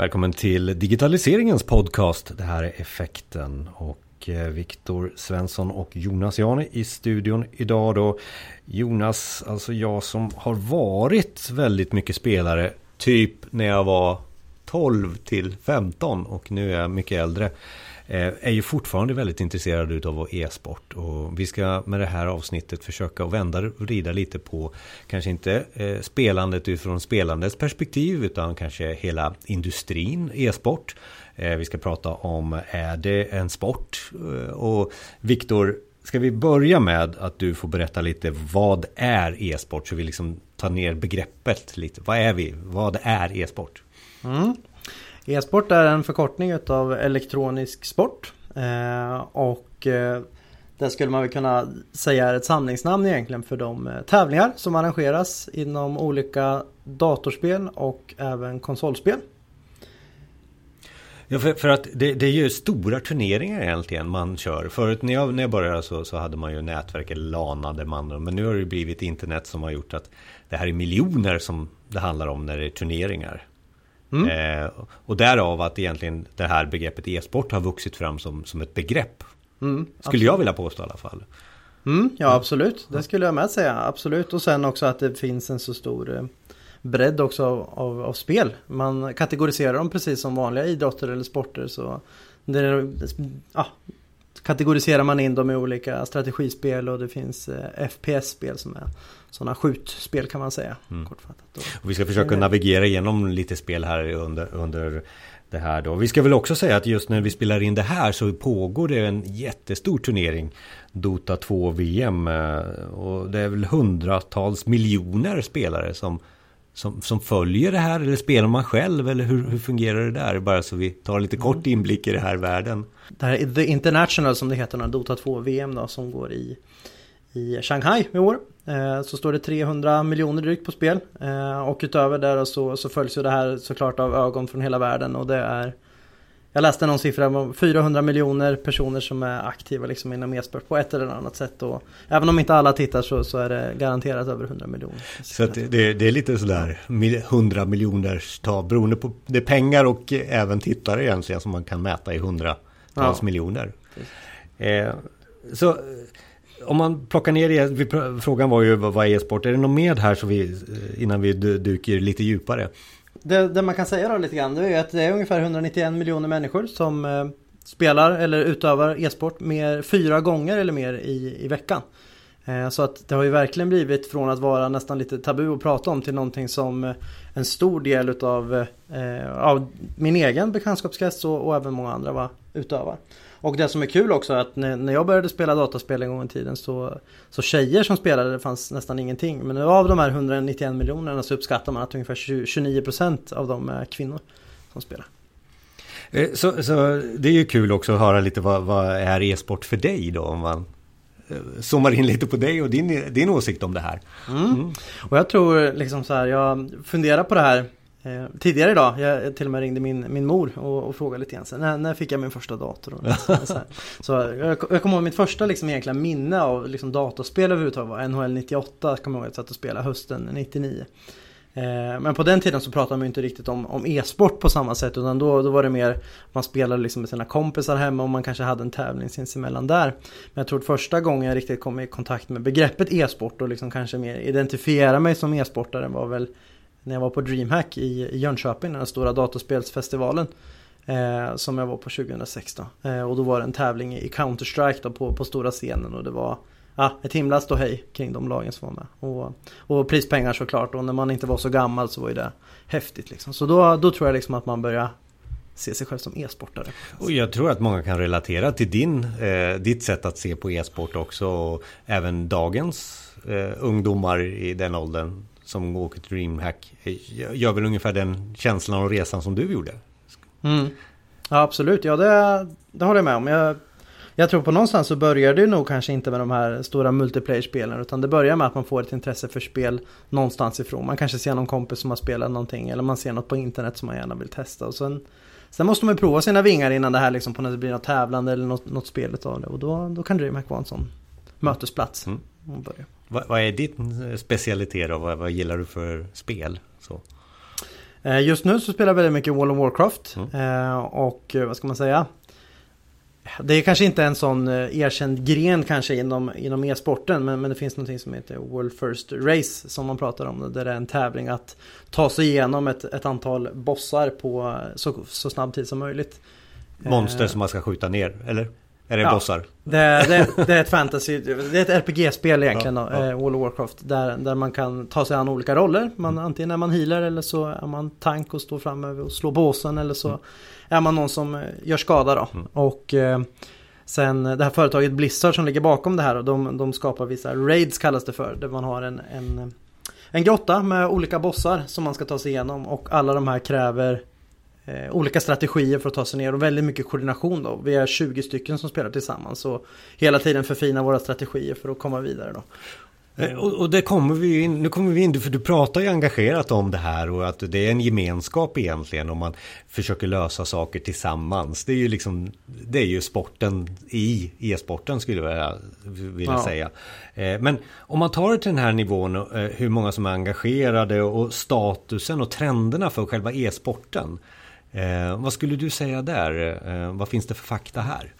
Välkommen till digitaliseringens podcast. Det här är Effekten och eh, Viktor Svensson och Jonas Jani i studion idag då. Jonas, alltså jag som har varit väldigt mycket spelare, typ när jag var 12 till 15 och nu är jag mycket äldre. Eh, är ju fortfarande väldigt intresserad utav e-sport och vi ska med det här avsnittet försöka att vända och vrida lite på kanske inte eh, spelandet utifrån spelandets perspektiv utan kanske hela industrin e-sport. Eh, vi ska prata om är det en sport? Och Viktor, ska vi börja med att du får berätta lite vad är e-sport så vi liksom tar ner begreppet lite. Vad är vi? Vad är e-sport? Mm. E-sport är en förkortning utav elektronisk sport. Eh, och eh, det skulle man väl kunna säga är ett samlingsnamn egentligen för de eh, tävlingar som arrangeras inom olika datorspel och även konsolspel. Ja, för, för att det, det, är ju stora turneringar egentligen man kör. Förut när jag, när jag började så, så hade man ju nätverk, eller lanade man. Men nu har det blivit internet som har gjort att det här är miljoner som det handlar om när det är turneringar. Mm. Eh, och därav att egentligen det här begreppet e-sport har vuxit fram som, som ett begrepp. Mm, skulle jag vilja påstå i alla fall. Mm, ja absolut, det skulle jag med säga. Absolut. Och sen också att det finns en så stor eh, bredd också av, av, av, spel. Man kategoriserar dem precis som vanliga idrotter eller sporter. Så det, ja, kategoriserar man in dem i olika strategispel och det finns eh, FPS-spel som är sådana skjutspel kan man säga. Mm. Kortfattat. Och vi ska försöka navigera igenom lite spel här under, under det här då. Vi ska väl också säga att just när vi spelar in det här så pågår det en jättestor turnering. Dota 2 VM. Eh, och det är väl hundratals miljoner spelare som som, som följer det här eller spelar man själv eller hur, hur fungerar det där? Bara så vi tar lite kort mm. inblick i det här världen. Det här är The International som det heter, Dota 2 VM då som går i, i Shanghai i år. Eh, så står det 300 miljoner drygt på spel eh, och utöver det så, så följs ju det här såklart av ögon från hela världen och det är jag läste någon siffra om 400 miljoner personer som är aktiva liksom inom e-sport på ett eller annat sätt. Och även om inte alla tittar så, så är det garanterat över 100 miljoner. Så det, det, är lite sådär 100 miljoners tal beroende på det är pengar och även tittare egentligen som man kan mäta i 100 ja. miljoner. Eh, så om man plockar ner det, frågan var ju vad är e-sport? Är det något med här så vi, innan vi dyker lite djupare? Det, det, man kan säga då lite grann det är att det är ungefär 191 miljoner människor som eh, spelar eller utövar e-sport mer, fyra gånger eller mer i, i veckan. Eh, så att det har ju verkligen blivit från att vara nästan lite tabu att prata om till någonting som eh, en stor del utav eh, av min egen bekantskapskrets och, och även många andra var utövar. Och det som är kul också är att när, jag började spela dataspel en gång i tiden så, så tjejer som spelade det fanns nästan ingenting. Men nu av de här 191 miljonerna så uppskattar man att ungefär 29% av dem är kvinnor som spelar. Eh, så, så det är ju kul också att höra lite vad, vad är e-sport för dig då? Om man eh, zoomar in lite på dig och din, din åsikt om det här. Mm. Mm. Och jag tror liksom så här, jag funderar på det här Eh, tidigare idag, jag till och med ringde min, min mor och, och frågade lite grann så, när, när fick jag min första dator? Och så, så jag, jag kommer ihåg mitt första liksom egentligen minne av liksom datorspel överhuvudtaget var NHL 98, kommer jag ihåg att jag satt och spelade hösten 99. Eh, men på den tiden så pratade man inte riktigt om, om e-sport på samma sätt utan då, då var det mer man spelade liksom med sina kompisar hemma och man kanske hade en tävling sinsemellan där. Men jag tror att första gången jag riktigt kom i kontakt med begreppet e-sport och liksom kanske mer identifiera mig som e-sportare var väl när jag var på DreamHack i, Jönköping, den stora datorspelsfestivalen. Eh, som jag var på 2016. Eh, och då var det en tävling i Counter-Strike på, på stora scenen och det var ah, ett himla ståhej kring de lagen som var med. Och, och prispengar såklart och när man inte var så gammal så var ju det häftigt liksom. Så då, då tror jag liksom att man börjar se sig själv som e-sportare. Och jag tror att många kan relatera till din, eh, ditt sätt att se på e-sport också och även dagens eh, ungdomar i den åldern som åker till DreamHack gör väl ungefär den känslan och resan som du gjorde? Mm. Ja absolut, ja det, det håller jag med om. Jag, jag tror på någonstans så börjar det nog kanske inte med de här stora multiplayer-spelen utan det börjar med att man får ett intresse för spel någonstans ifrån. Man kanske ser någon kompis som har spelat någonting eller man ser något på internet som man gärna vill testa. Och sen, sen måste man ju prova sina vingar innan det här liksom på när det blir något tävlande eller något, något spel av det. Och då, då kan DreamHack vara en sån mötesplats. Mm. Vad, vad, är din specialitet då? Vad, vad, gillar du för spel? Så. Eh, just nu så spelar jag väldigt mycket World of Warcraft. Mm. Och vad ska man säga? Det är kanske inte en sån erkänd gren kanske inom, inom e-sporten men, men det finns någonting som heter World First Race som man pratar om. Där det är en tävling att ta sig igenom ett, ett antal bossar på så, så snabb tid som möjligt. Monster som man ska skjuta ner, eller? Är det ja, bossar? Det, det, det, är ett fantasy, det är ett RPG-spel egentligen ja, ja. World of Warcraft. Där, där man kan ta sig an olika roller. Man, mm. Antingen är man healer eller så är man tank och står framme och slår båsen. Eller så mm. är man någon som eh, gör skada då. Mm. Och eh, sen det här företaget Blizzard som ligger bakom det här. Och de, de skapar vissa raids kallas det för. Där man har en, en, en grotta med olika bossar som man ska ta sig igenom. Och alla de här kräver eh, olika strategier för att ta sig ner och väldigt mycket koordination då. Vi är 20 stycken som spelar tillsammans och hela tiden förfina våra strategier för att komma vidare då. Eh, och, och det kommer vi in, nu kommer vi in, för du pratar ju engagerat om det här och att det är en gemenskap egentligen om man försöker lösa saker tillsammans. Det är ju liksom, det är ju sporten i e-sporten skulle jag vilja ja. säga. Eh, men om man tar det till den här nivån, eh, hur många som är engagerade och statusen och trenderna för själva e-sporten. Eh, vad skulle du säga där? Eh, vad finns det för fakta här?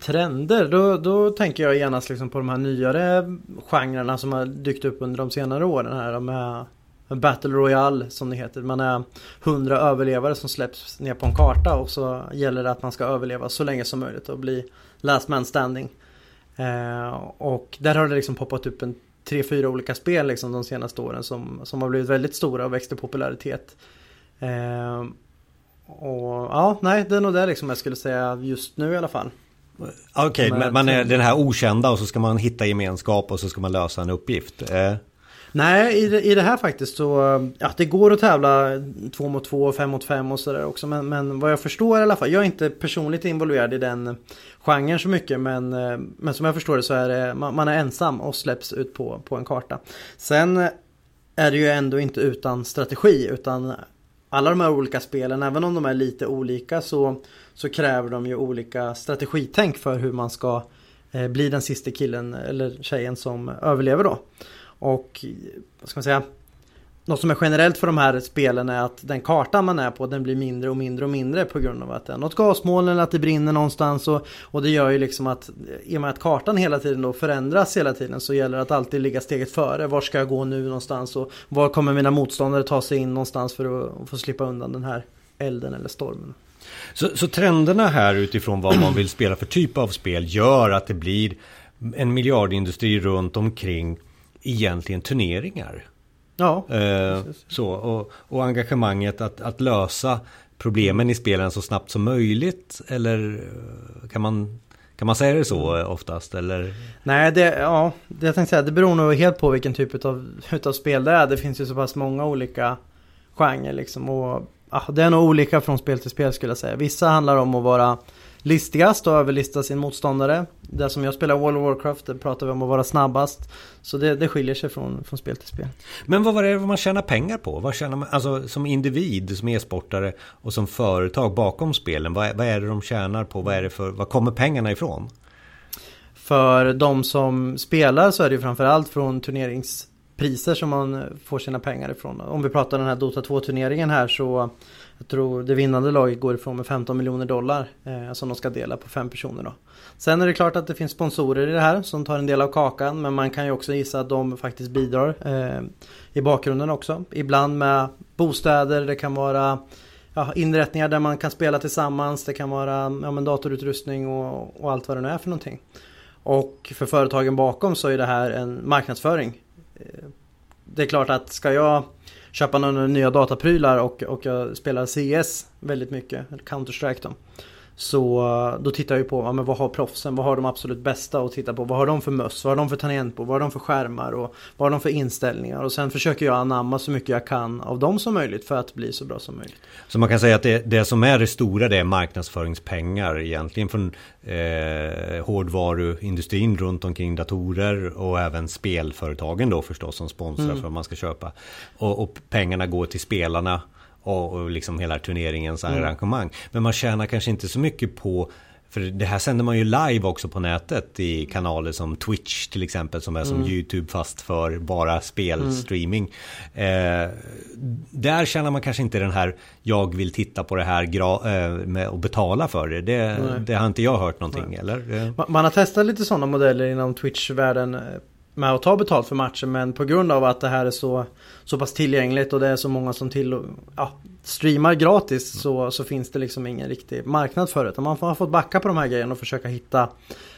Trender, då, då tänker jag genast liksom på de här nyare genrerna som har dykt upp under de senare åren här med Battle Royale som det heter. Man är hundra överlevare som släpps ner på en karta och så gäller det att man ska överleva så länge som möjligt och bli last man standing. Eh, och där har det liksom poppat upp en tre, fyra olika spel liksom de senaste åren som, som har blivit väldigt stora och växt i popularitet. Eh, och ja, nej det är nog det liksom jag skulle säga just nu i alla fall. Okej, okay, man är den här okända och så ska man hitta gemenskap och så ska man lösa en uppgift. Eh. Nej, i det, i det här faktiskt så, ja det går att tävla två mot två, fem mot fem och sådär också. Men, men vad jag förstår i alla fall, jag är inte personligt involverad i den genren så mycket. Men, eh, men som jag förstår det så är det, man, man är ensam och släpps ut på, på en karta. Sen är det ju ändå inte utan strategi utan alla de här olika spelen, även om de är lite olika så, så kräver de ju olika strategitänk för hur man ska eh, bli den sista killen eller tjejen som överlever då. Och vad ska man säga? Något som är generellt för de här spelen är att den kartan man är på den blir mindre och mindre och mindre på grund av att det är något gasmoln eller att det brinner någonstans. Och, och det gör ju liksom att i och med att kartan hela tiden då förändras hela tiden så gäller det att alltid ligga steget före. Var ska jag gå nu någonstans och var kommer mina motståndare ta sig in någonstans för att få slippa undan den här elden eller stormen. Så, så trenderna här utifrån vad man vill spela för typ av spel gör att det blir en miljardindustri runt omkring egentligen turneringar. Ja. Eh, så, och, och engagemanget att, att lösa problemen i spelen så snabbt som möjligt. Eller eh, kan man, kan man säga det så oftast? Eller? Nej, det, ja, det jag tänkte säga, det beror nog helt på vilken typ av, utav spel det är. Det finns ju så pass många olika genrer liksom. Och, ja, det är nog olika från spel till spel skulle jag säga. Vissa handlar om att vara listigast och överlista sin motståndare. Det som jag spelar World of Warcraft, det pratar vi om att vara snabbast. Så det, det skiljer sig från, från spel till spel. Men vad var det man tjänar pengar på? Vad tjänar man, alltså som individ, som e-sportare och som företag bakom spelen? Vad, vad är det de tjänar på? Vad, är det för, vad kommer pengarna ifrån? För de som spelar så är det framförallt från Priser som man får sina pengar ifrån. Om vi pratar den här Dota 2 turneringen här så jag tror det vinnande laget går ifrån med 15 miljoner dollar eh, som de ska dela på fem personer då. Sen är det klart att det finns sponsorer i det här som tar en del av kakan men man kan ju också gissa att de faktiskt bidrar eh, i bakgrunden också. Ibland med bostäder, det kan vara ja, inrättningar där man kan spela tillsammans, det kan vara ja, men datorutrustning och, och allt vad det nu är för någonting. Och för företagen bakom så är det här en marknadsföring. Det är klart att ska jag köpa några nya dataprylar och, och jag spelar CS väldigt mycket, Counter-Strike då. Så eh, då tittar jag ju på ja, men vad har proffsen, vad har de absolut bästa att titta på. Vad har de för möss, vad har de för tangentbord, vad har de för skärmar och vad har de för inställningar. Och sen försöker jag anamma så mycket jag kan av dem som möjligt för att bli så bra som möjligt. Så man kan säga att det, det som är det stora det är marknadsföringspengar egentligen från eh, hårdvaruindustrin runt omkring datorer och även spelföretagen då förstås som sponsrar mm. för att man ska köpa. Och, och pengarna går till spelarna och, och liksom hela turneringens mm. arrangemang. Men man tjänar kanske inte så mycket på För det här sänder man ju live också på nätet i kanaler som Twitch till exempel som är som mm. YouTube fast för bara spelstreaming. Mm. Eh, där känner man kanske inte den här jag vill titta på det här eh, med att betala för det. Det, det, har inte jag hört någonting Nej. eller? Man har testat lite sådana modeller inom Twitch-världen eh, med att ta betalt för matchen men på grund av att det här är så, så pass tillgängligt och det är så många som till, ja, streamar gratis mm. så, så finns det liksom ingen riktig marknad för det. Man har fått backa på de här grejerna och försöka hitta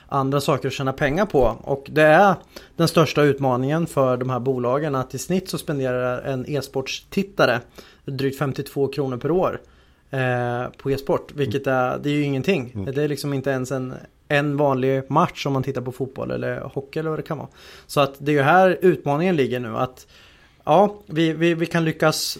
andra saker att tjäna pengar på. Och det är den största utmaningen för de här bolagen att i snitt så spenderar en e-sportstittare drygt 52 kronor per år eh, på e-sport. Vilket är, det är ju ingenting. Mm. Det är liksom inte ens en, en vanlig match om man tittar på fotboll eller hockey eller vad det kan vara. Så att det är ju här utmaningen ligger nu att ja, vi, vi, vi kan lyckas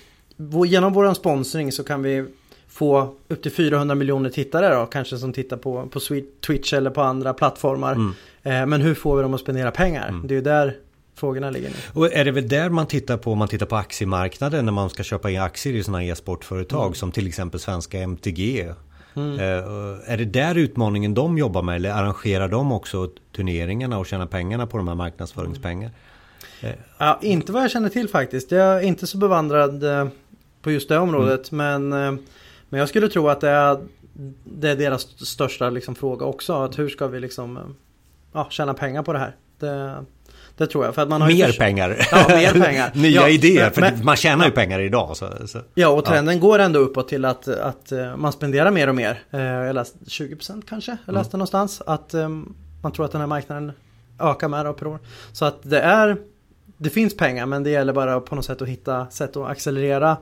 genom vår sponsring så kan vi få upp till 400 miljoner tittare då, kanske som tittar på, på Twitch eller på andra plattformar. Mm. Eh, men hur får vi dem att spendera pengar? Mm. Det är ju där frågorna ligger nu. Och är det väl där man tittar på, man tittar på aktiemarknaden när man ska köpa in aktier i sådana e-sportföretag mm. som till exempel svenska MTG. Mm. Eh, är det där utmaningen de jobbar med eller arrangerar de också turneringarna och tjänar pengarna på de här marknadsföringspengar? Eh. Ja, inte vad jag känner till faktiskt. Jag är inte så bevandrad eh, på just det området. Mm. Men, men jag skulle tro att det är, det är deras största liksom, fråga också. Att hur ska vi liksom ja, tjäna pengar på det här? Det, det tror jag. För att man har mer förs- pengar. Ja, mer pengar. Nya ja, idéer. För men, man tjänar ju pengar idag. Så, så. Ja, och trenden ja. går ändå uppåt till att, att man spenderar mer och mer. Jag läste 20% kanske. Jag läste mm. någonstans. Att man tror att den här marknaden ökar med år per år. Så att det är det finns pengar men det gäller bara på något sätt att hitta sätt att accelerera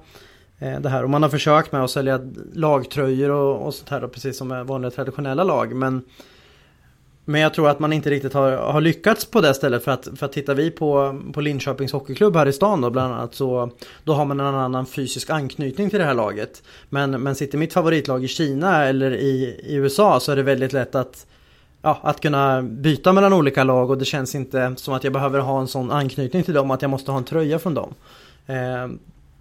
eh, det här. Och man har försökt med att sälja lagtröjor och, och sånt här då, precis som med vanliga traditionella lag. Men, men jag tror att man inte riktigt har, har lyckats på det stället för att, för att tittar vi på, på Linköpings hockeyklubb här i stan då bland annat så då har man en annan fysisk anknytning till det här laget. Men, men sitter mitt favoritlag i Kina eller i, i USA så är det väldigt lätt att ja, att kunna byta mellan olika lag och det känns inte som att jag behöver ha en sån anknytning till dem att jag måste ha en tröja från dem. Eh,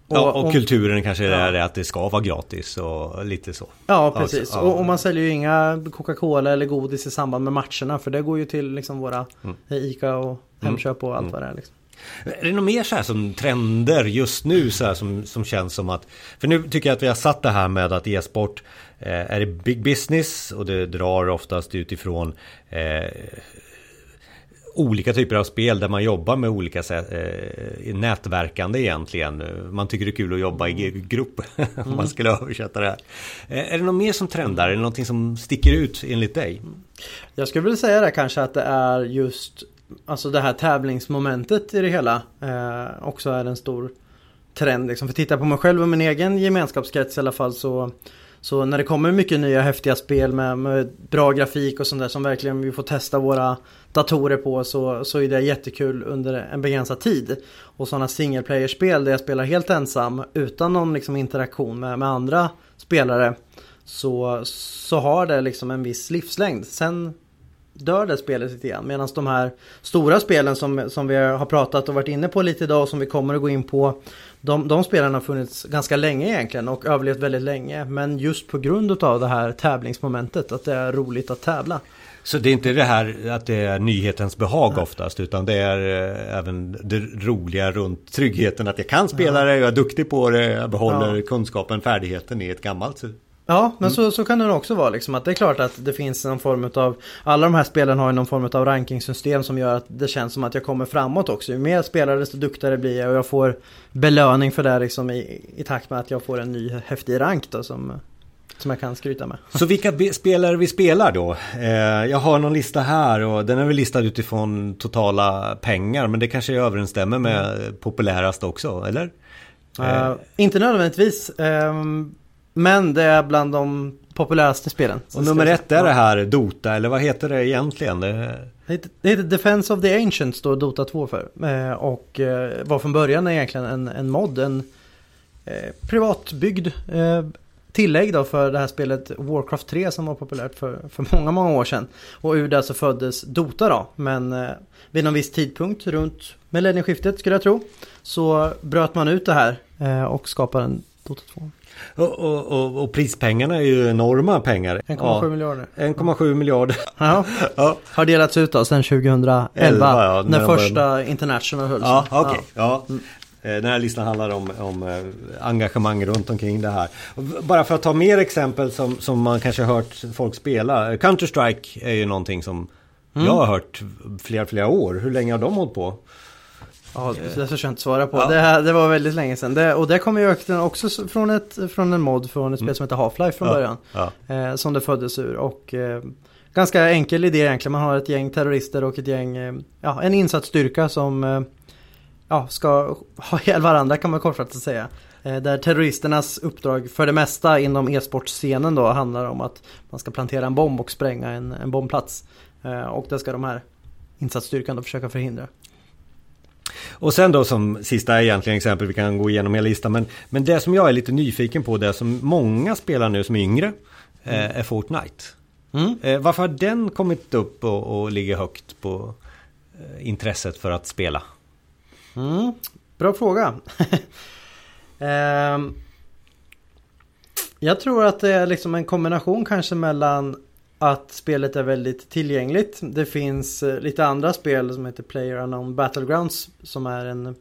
och, ja, och, och, kulturen kanske ja. är att det ska vara gratis och lite så. Ja, precis. Alltså, och, och, man säljer ju inga Coca-Cola eller godis i samband med matcherna för det går ju till liksom våra mm. ICA och Hemköp och allt mm. vad det är. Liksom. Är det något mer så här som trender just nu så här som, som känns som att För nu tycker jag att vi har satt det här med att e-sport eh, är det big business och det drar oftast utifrån eh, olika typer av spel där man jobbar med olika sätt, eh, nätverkande egentligen. Man tycker det är kul att jobba i grupp om man skulle översätta det här. Eh, är det något mer som trendar? Är det någonting som sticker ut enligt dig? Jag skulle vilja säga det kanske att det är just Alltså det här tävlingsmomentet i det hela eh, också är en stor trend. Liksom. För titta på mig själv och min egen gemenskapskrets i alla fall så så när det kommer mycket nya häftiga spel med, med, bra grafik och sånt där som verkligen vi får testa våra datorer på så, så är det jättekul under en begränsad tid. Och sådana single player-spel där jag spelar helt ensam utan någon liksom interaktion med, med andra spelare så, så har det liksom en viss livslängd. Sen dör det spelet lite grann. Medan de här stora spelen som, som vi har pratat och varit inne på lite idag och som vi kommer att gå in på. De, de spelen har funnits ganska länge egentligen och överlevt väldigt länge. Men just på grund av det här tävlingsmomentet, att det är roligt att tävla. Så det är inte det här att det är nyhetens behag Nej. oftast utan det är eh, även det roliga runt tryggheten att jag kan spela ja. det, jag är duktig på det, jag behåller ja. kunskapen, färdigheten i ett gammalt Ja, men mm. så, så kan det också vara liksom att det är klart att det finns någon form av Alla de här spelen har ju någon form av rankingsystem som gör att det känns som att jag kommer framåt också. Ju mer spelare desto duktigare blir jag och jag får belöning för det liksom i, i takt med att jag får en ny häftig rank då som som jag kan skryta med. Så vilka spelare vi spelar då? Eh, jag har någon lista här och den är väl listad utifrån totala pengar men det kanske överensstämmer med mm. populärast också, eller? Uh, inte nödvändigtvis. Um, men det är bland de populäraste spelen. Och nummer ett är det här Dota, eller vad heter det egentligen? Det... Det heter Defense of the Ancients då Dota 2 för. Eh, och eh, var från början egentligen en, en mod, en eh, privatbyggd tillägg då för det här spelet Warcraft 3 som var populärt för, för många, många år sedan. Och ur det så föddes Dota då. Men vid någon viss tidpunkt runt millennieskiftet skulle jag tro. Så bröt man ut det här och skapade en Dota 2. Och, och, och, och prispengarna är ju enorma pengar. 1,7 Ja, miljarder. 1,7 miljarder. Ja. Ja, Har delats ut då sedan 2011 Elva, ja, när när första International hölls. ja okej. Ja. Eh, Den här listan handlar om, om eh, engagemang runt omkring det här. Bara för att ta mer exempel som, som man kanske har hört folk spela. Counter-Strike är ju någonting som jag har hört flera, flera år. Hur länge har de hållit på? Ja, det törs jag inte svara på. Ja. Det, det var väldigt länge sedan. Det, och det kommer ju öknen också från, ett, från en mod från ett spel som heter Half-Life från Mm. Ja, början. ja. Eh, som det föddes ur. Och eh, ganska enkel idé egentligen. Man har ett gäng terrorister och ett gäng, eh, ja en insatsstyrka som eh, ja, ska ha ihjäl varandra kan man kortfattat säga. Eh, där terroristernas uppdrag för det mesta inom e-sportscenen då handlar om att man ska plantera en bomb och spränga en, en bombplats. Eh, och det ska de här insatsstyrkan då försöka förhindra. Och sen då som sista egentligen exempel, vi kan gå igenom hela listan. Men, men det som jag är lite nyfiken på, det som många spelar nu som är yngre, eh, är Fortnite. Mm. Eh, varför har den kommit upp och, och ligger högt på eh, intresset för att spela? Mm, bra fråga. Ehm, jag tror att det är liksom en kombination kanske mellan att spelet är väldigt tillgängligt. Det finns eh, lite andra spel som heter Player Unknown Battlegrounds som är en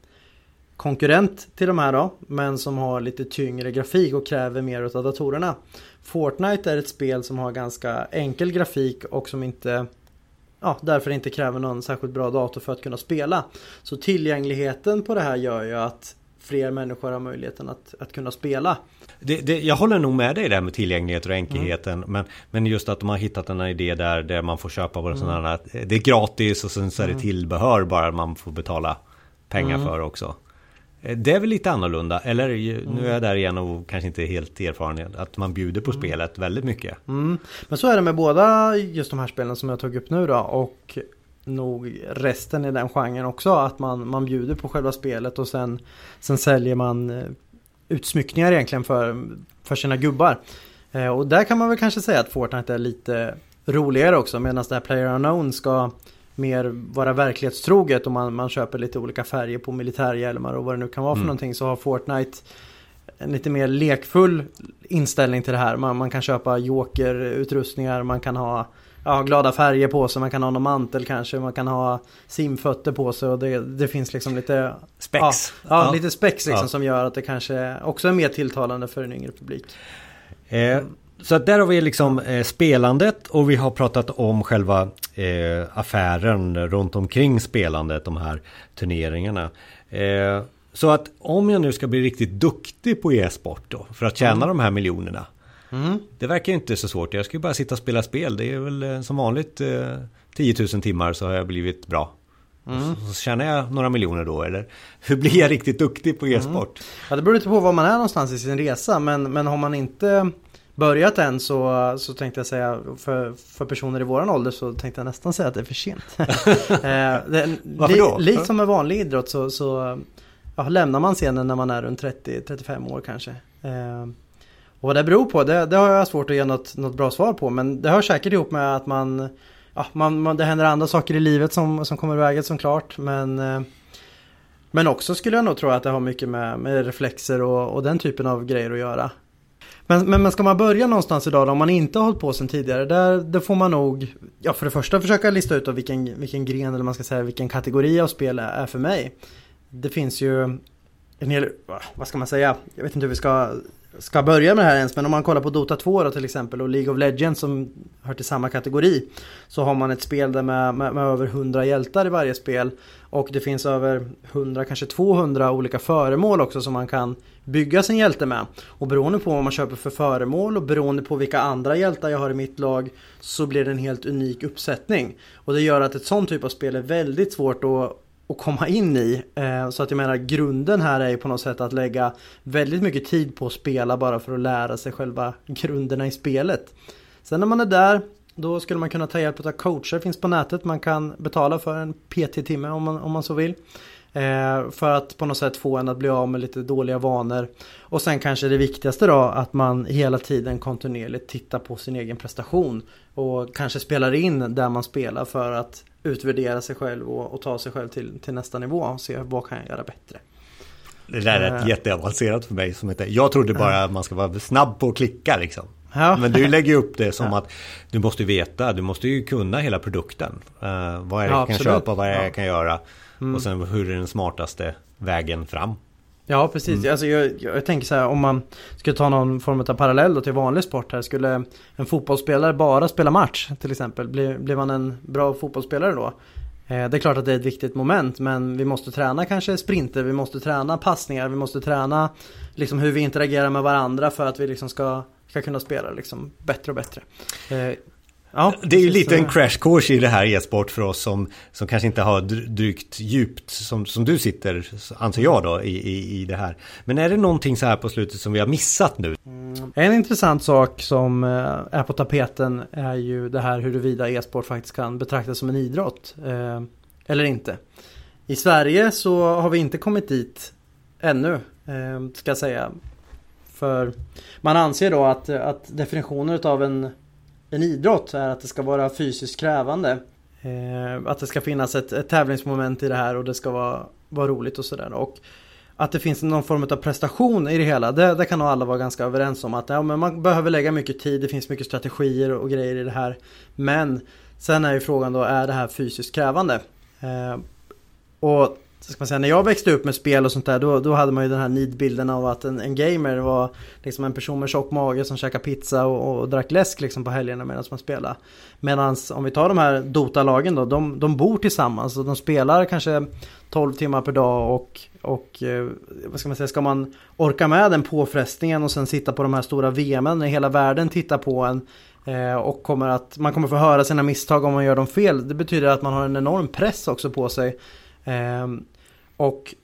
konkurrent till de här då, men som har lite tyngre grafik och kräver mer av datorerna. Fortnite är ett spel som har ganska enkel grafik och som inte ja, därför inte kräver någon särskilt bra dator för att kunna spela. Så tillgängligheten på det här gör ju att fler människor har möjligheten att, att kunna spela. Det, det, jag håller nog med dig där med tillgänglighet och enkelheten. Men, men just att de har hittat en idé där, där man får köpa på en sån här, Det är gratis och sen så är det tillbehör bara man får betala pengar för också. Eh, Det är väl lite annorlunda, eller nu är jag där igen och kanske inte helt erfaren Att man bjuder på spelet väldigt mycket. Mm. Men så är det med båda just de här spelen som jag tog upp nu då och nog resten i den genren också. Att man, man bjuder på själva spelet och sen, sen säljer man eh, utsmyckningar egentligen för, för sina gubbar. Eh, och där kan man väl kanske säga att Fortnite är lite roligare också medan det här Player Unknown ska mer vara verklighetstroget och man, man köper lite olika färger på militärhjälmar och vad det nu kan vara för Mm. någonting så har Fortnite en lite mer lekfull inställning till det här. Man, man kan köpa joker-utrustningar, man kan ha ja, glada färger på sig, man kan ha någon mantel kanske, man kan ha simfötter på sig och det, det finns liksom lite Spex. Ja, ja, lite spex liksom Ja. som gör att det kanske också är mer tilltalande för en yngre publik. Eh, så att där har vi liksom eh, spelandet och vi har pratat om själva eh, affären runt omkring spelandet, de här turneringarna. Eh, så att om jag nu ska bli riktigt duktig på e-sport då, för att tjäna de här miljonerna. Mm. Det verkar ju inte så svårt, jag ska ju bara sitta och spela spel. Det är väl eh, som vanligt eh, 10 000 timmar så har jag blivit bra. Mm. Så, så tjänar jag några miljoner då, eller hur blir jag riktigt duktig på e-sport? Ja, det beror lite på var man är någonstans i sin resa men, men har man inte börjat än så, så tänkte jag säga för, för personer i våran ålder så tänkte jag nästan säga att det är för sent. eh, det, Varför då? Li, likt som med vanlig idrott så, så ja, lämnar man scenen när man är runt 30-35 år kanske. Och vad det beror på det, det har jag svårt att ge något, något bra svar på men det hör säkert ihop med att man, ja, man, man det händer andra saker i livet som, som kommer i vägen som klart men eh, men också skulle jag nog tro att det har mycket med, med reflexer och, och den typen av grejer att göra. Men, men, men ska man börja någonstans idag då, om man inte har hållit på sen tidigare, där, där får man nog, ja för det första försöka lista ut då vilken, vilken gren eller man ska säga vilken kategori av spel är, är för mig. Det finns ju en hel, vad ska man säga, jag vet inte hur vi ska, ska börja med det här ens, men om man kollar på Dota 2 då till exempel och League of Legends som hör till samma kategori. Så har man ett spel där med, med, med över 100 hjältar i varje spel. Och det finns över 100, kanske 200 olika föremål också som man kan bygga sin hjälte med. Och beroende på vad man köper för föremål och beroende på vilka andra hjältar jag har i mitt lag så blir det en helt unik uppsättning. Och det gör att ett sånt typ av spel är väldigt svårt att att komma in i. Eh, så att jag menar grunden här är ju på något sätt att lägga väldigt mycket tid på att spela bara för att lära sig själva grunderna i spelet. Sen när man är där då skulle man kunna ta hjälp av coacher, finns på nätet. Man kan betala för en PT-timme om man, om man så vill. Eh, för att på något sätt få en att bli av med lite dåliga vanor. Och sen kanske det viktigaste då att man hela tiden kontinuerligt tittar på sin egen prestation. Och kanske spelar in där man spelar för att utvärdera sig själv och, och ta sig själv till, till nästa nivå och se vad kan jag göra bättre. Det där är uh, jätteavancerat för mig. Som heter, jag trodde bara att man ska vara snabb på att klicka liksom. Ja. Men du lägger upp det som ja. att du måste veta, du måste ju kunna hela produkten. Uh, vad är det jag kan köpa, vad är det jag kan göra. Mm. Och sen hur är den smartaste vägen fram. Ja precis, mm. alltså, jag, jag, tänker så här om man skulle ta någon form av parallell då till vanlig sport här. Skulle en fotbollsspelare bara spela match till exempel, blir, blir man en bra fotbollsspelare då? Eh, det är klart att det är ett viktigt moment men vi måste träna kanske sprinter, vi måste träna passningar, vi måste träna liksom hur vi interagerar med varandra för att vi liksom ska, ska kunna spela liksom bättre och bättre. Eh, Ja, det är ju lite en crash course i det här e-sport för oss som, som kanske inte har drygt djupt som, som du sitter, anser jag då, i, i, i det här. Men är det någonting så här på slutet som vi har missat nu? Mm. En intressant sak som eh, är på tapeten är ju det här huruvida e-sport faktiskt kan betraktas som en idrott. Eh, eller inte. I Sverige så har vi inte kommit dit ännu, eh, ska jag säga. För man anser då att, att definitionen av en en idrott är att det ska vara fysiskt krävande. Eh, att det ska finnas ett, ett tävlingsmoment i det här och det ska vara, vara roligt och sådär. Och att det finns någon form av prestation i det hela. Det, det kan nog alla vara ganska överens om. Att ja, men man behöver lägga mycket tid, det finns mycket strategier och grejer i det här. Men sen är ju frågan då, är det här fysiskt krävande? Eh, och ska man säga, när jag växte upp med spel och sånt där då, då hade man ju den här nidbilden av att en, en gamer var liksom en person med tjock mage som käkade pizza och, och drack läsk liksom på helgerna medan man spelade. Medan om vi tar de här Dota-lagen då, de, de bor tillsammans och de spelar kanske 12 timmar per dag och, och eh, vad ska man säga, ska man orka med den påfrestningen och sen sitta på de här stora VMen när hela världen tittar på en eh, och kommer att, man kommer få höra sina misstag om man gör dem fel. Det betyder att man har en enorm press också på sig. Ehm, och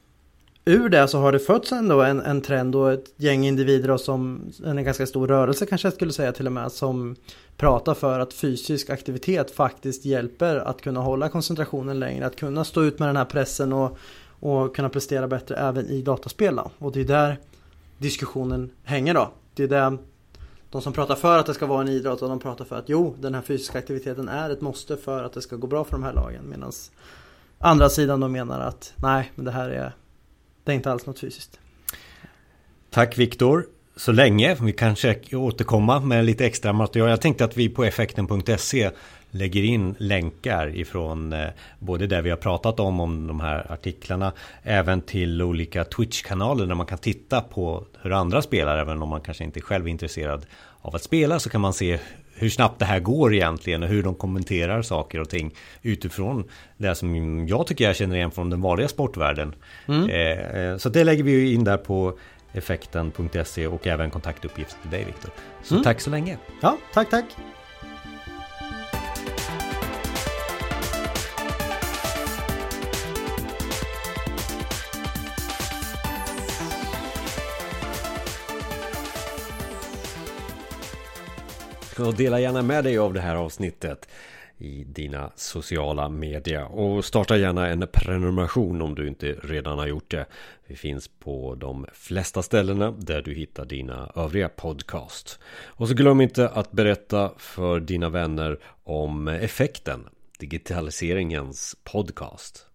ur det så har det fötts ändå en, en trend och ett gäng individer som en ganska stor rörelse kanske jag skulle säga till och med som pratar för att fysisk aktivitet faktiskt hjälper att kunna hålla koncentrationen längre, att kunna stå ut med den här pressen och, och kunna prestera bättre även i dataspel. Då. Och det är där diskussionen hänger då. Det är där de som pratar för att det ska vara en idrott och de pratar för att jo, den här fysiska aktiviteten är ett måste för att det ska gå bra för de här lagen. Medan andra sidan de menar att nej, men det här är, det är inte alls något fysiskt. Tack Viktor. Så länge, vi kanske återkomma med lite extra material. Jag tänkte att vi på effekten.se lägger in länkar ifrån eh, både det vi har pratat om, om de här artiklarna, även till olika Twitch-kanaler där man kan titta på hur andra spelar, även om man kanske inte själv är intresserad av att spela så kan man se hur snabbt det här går egentligen och hur de kommenterar saker och ting utifrån det som jag tycker jag känner igen från den vanliga sportvärlden. Mm. Eh, eh så det lägger vi in där på effekten.se och även kontaktuppgift till dig Viktor. Så mm. tack så länge. Ja, tack tack. Och dela gärna med dig av det här avsnittet i dina sociala media och starta gärna en prenumeration om du inte redan har gjort det. Vi finns på de flesta ställena där du hittar dina övriga podcast. Och så glöm inte att berätta för dina vänner om effekten, digitaliseringens podcast.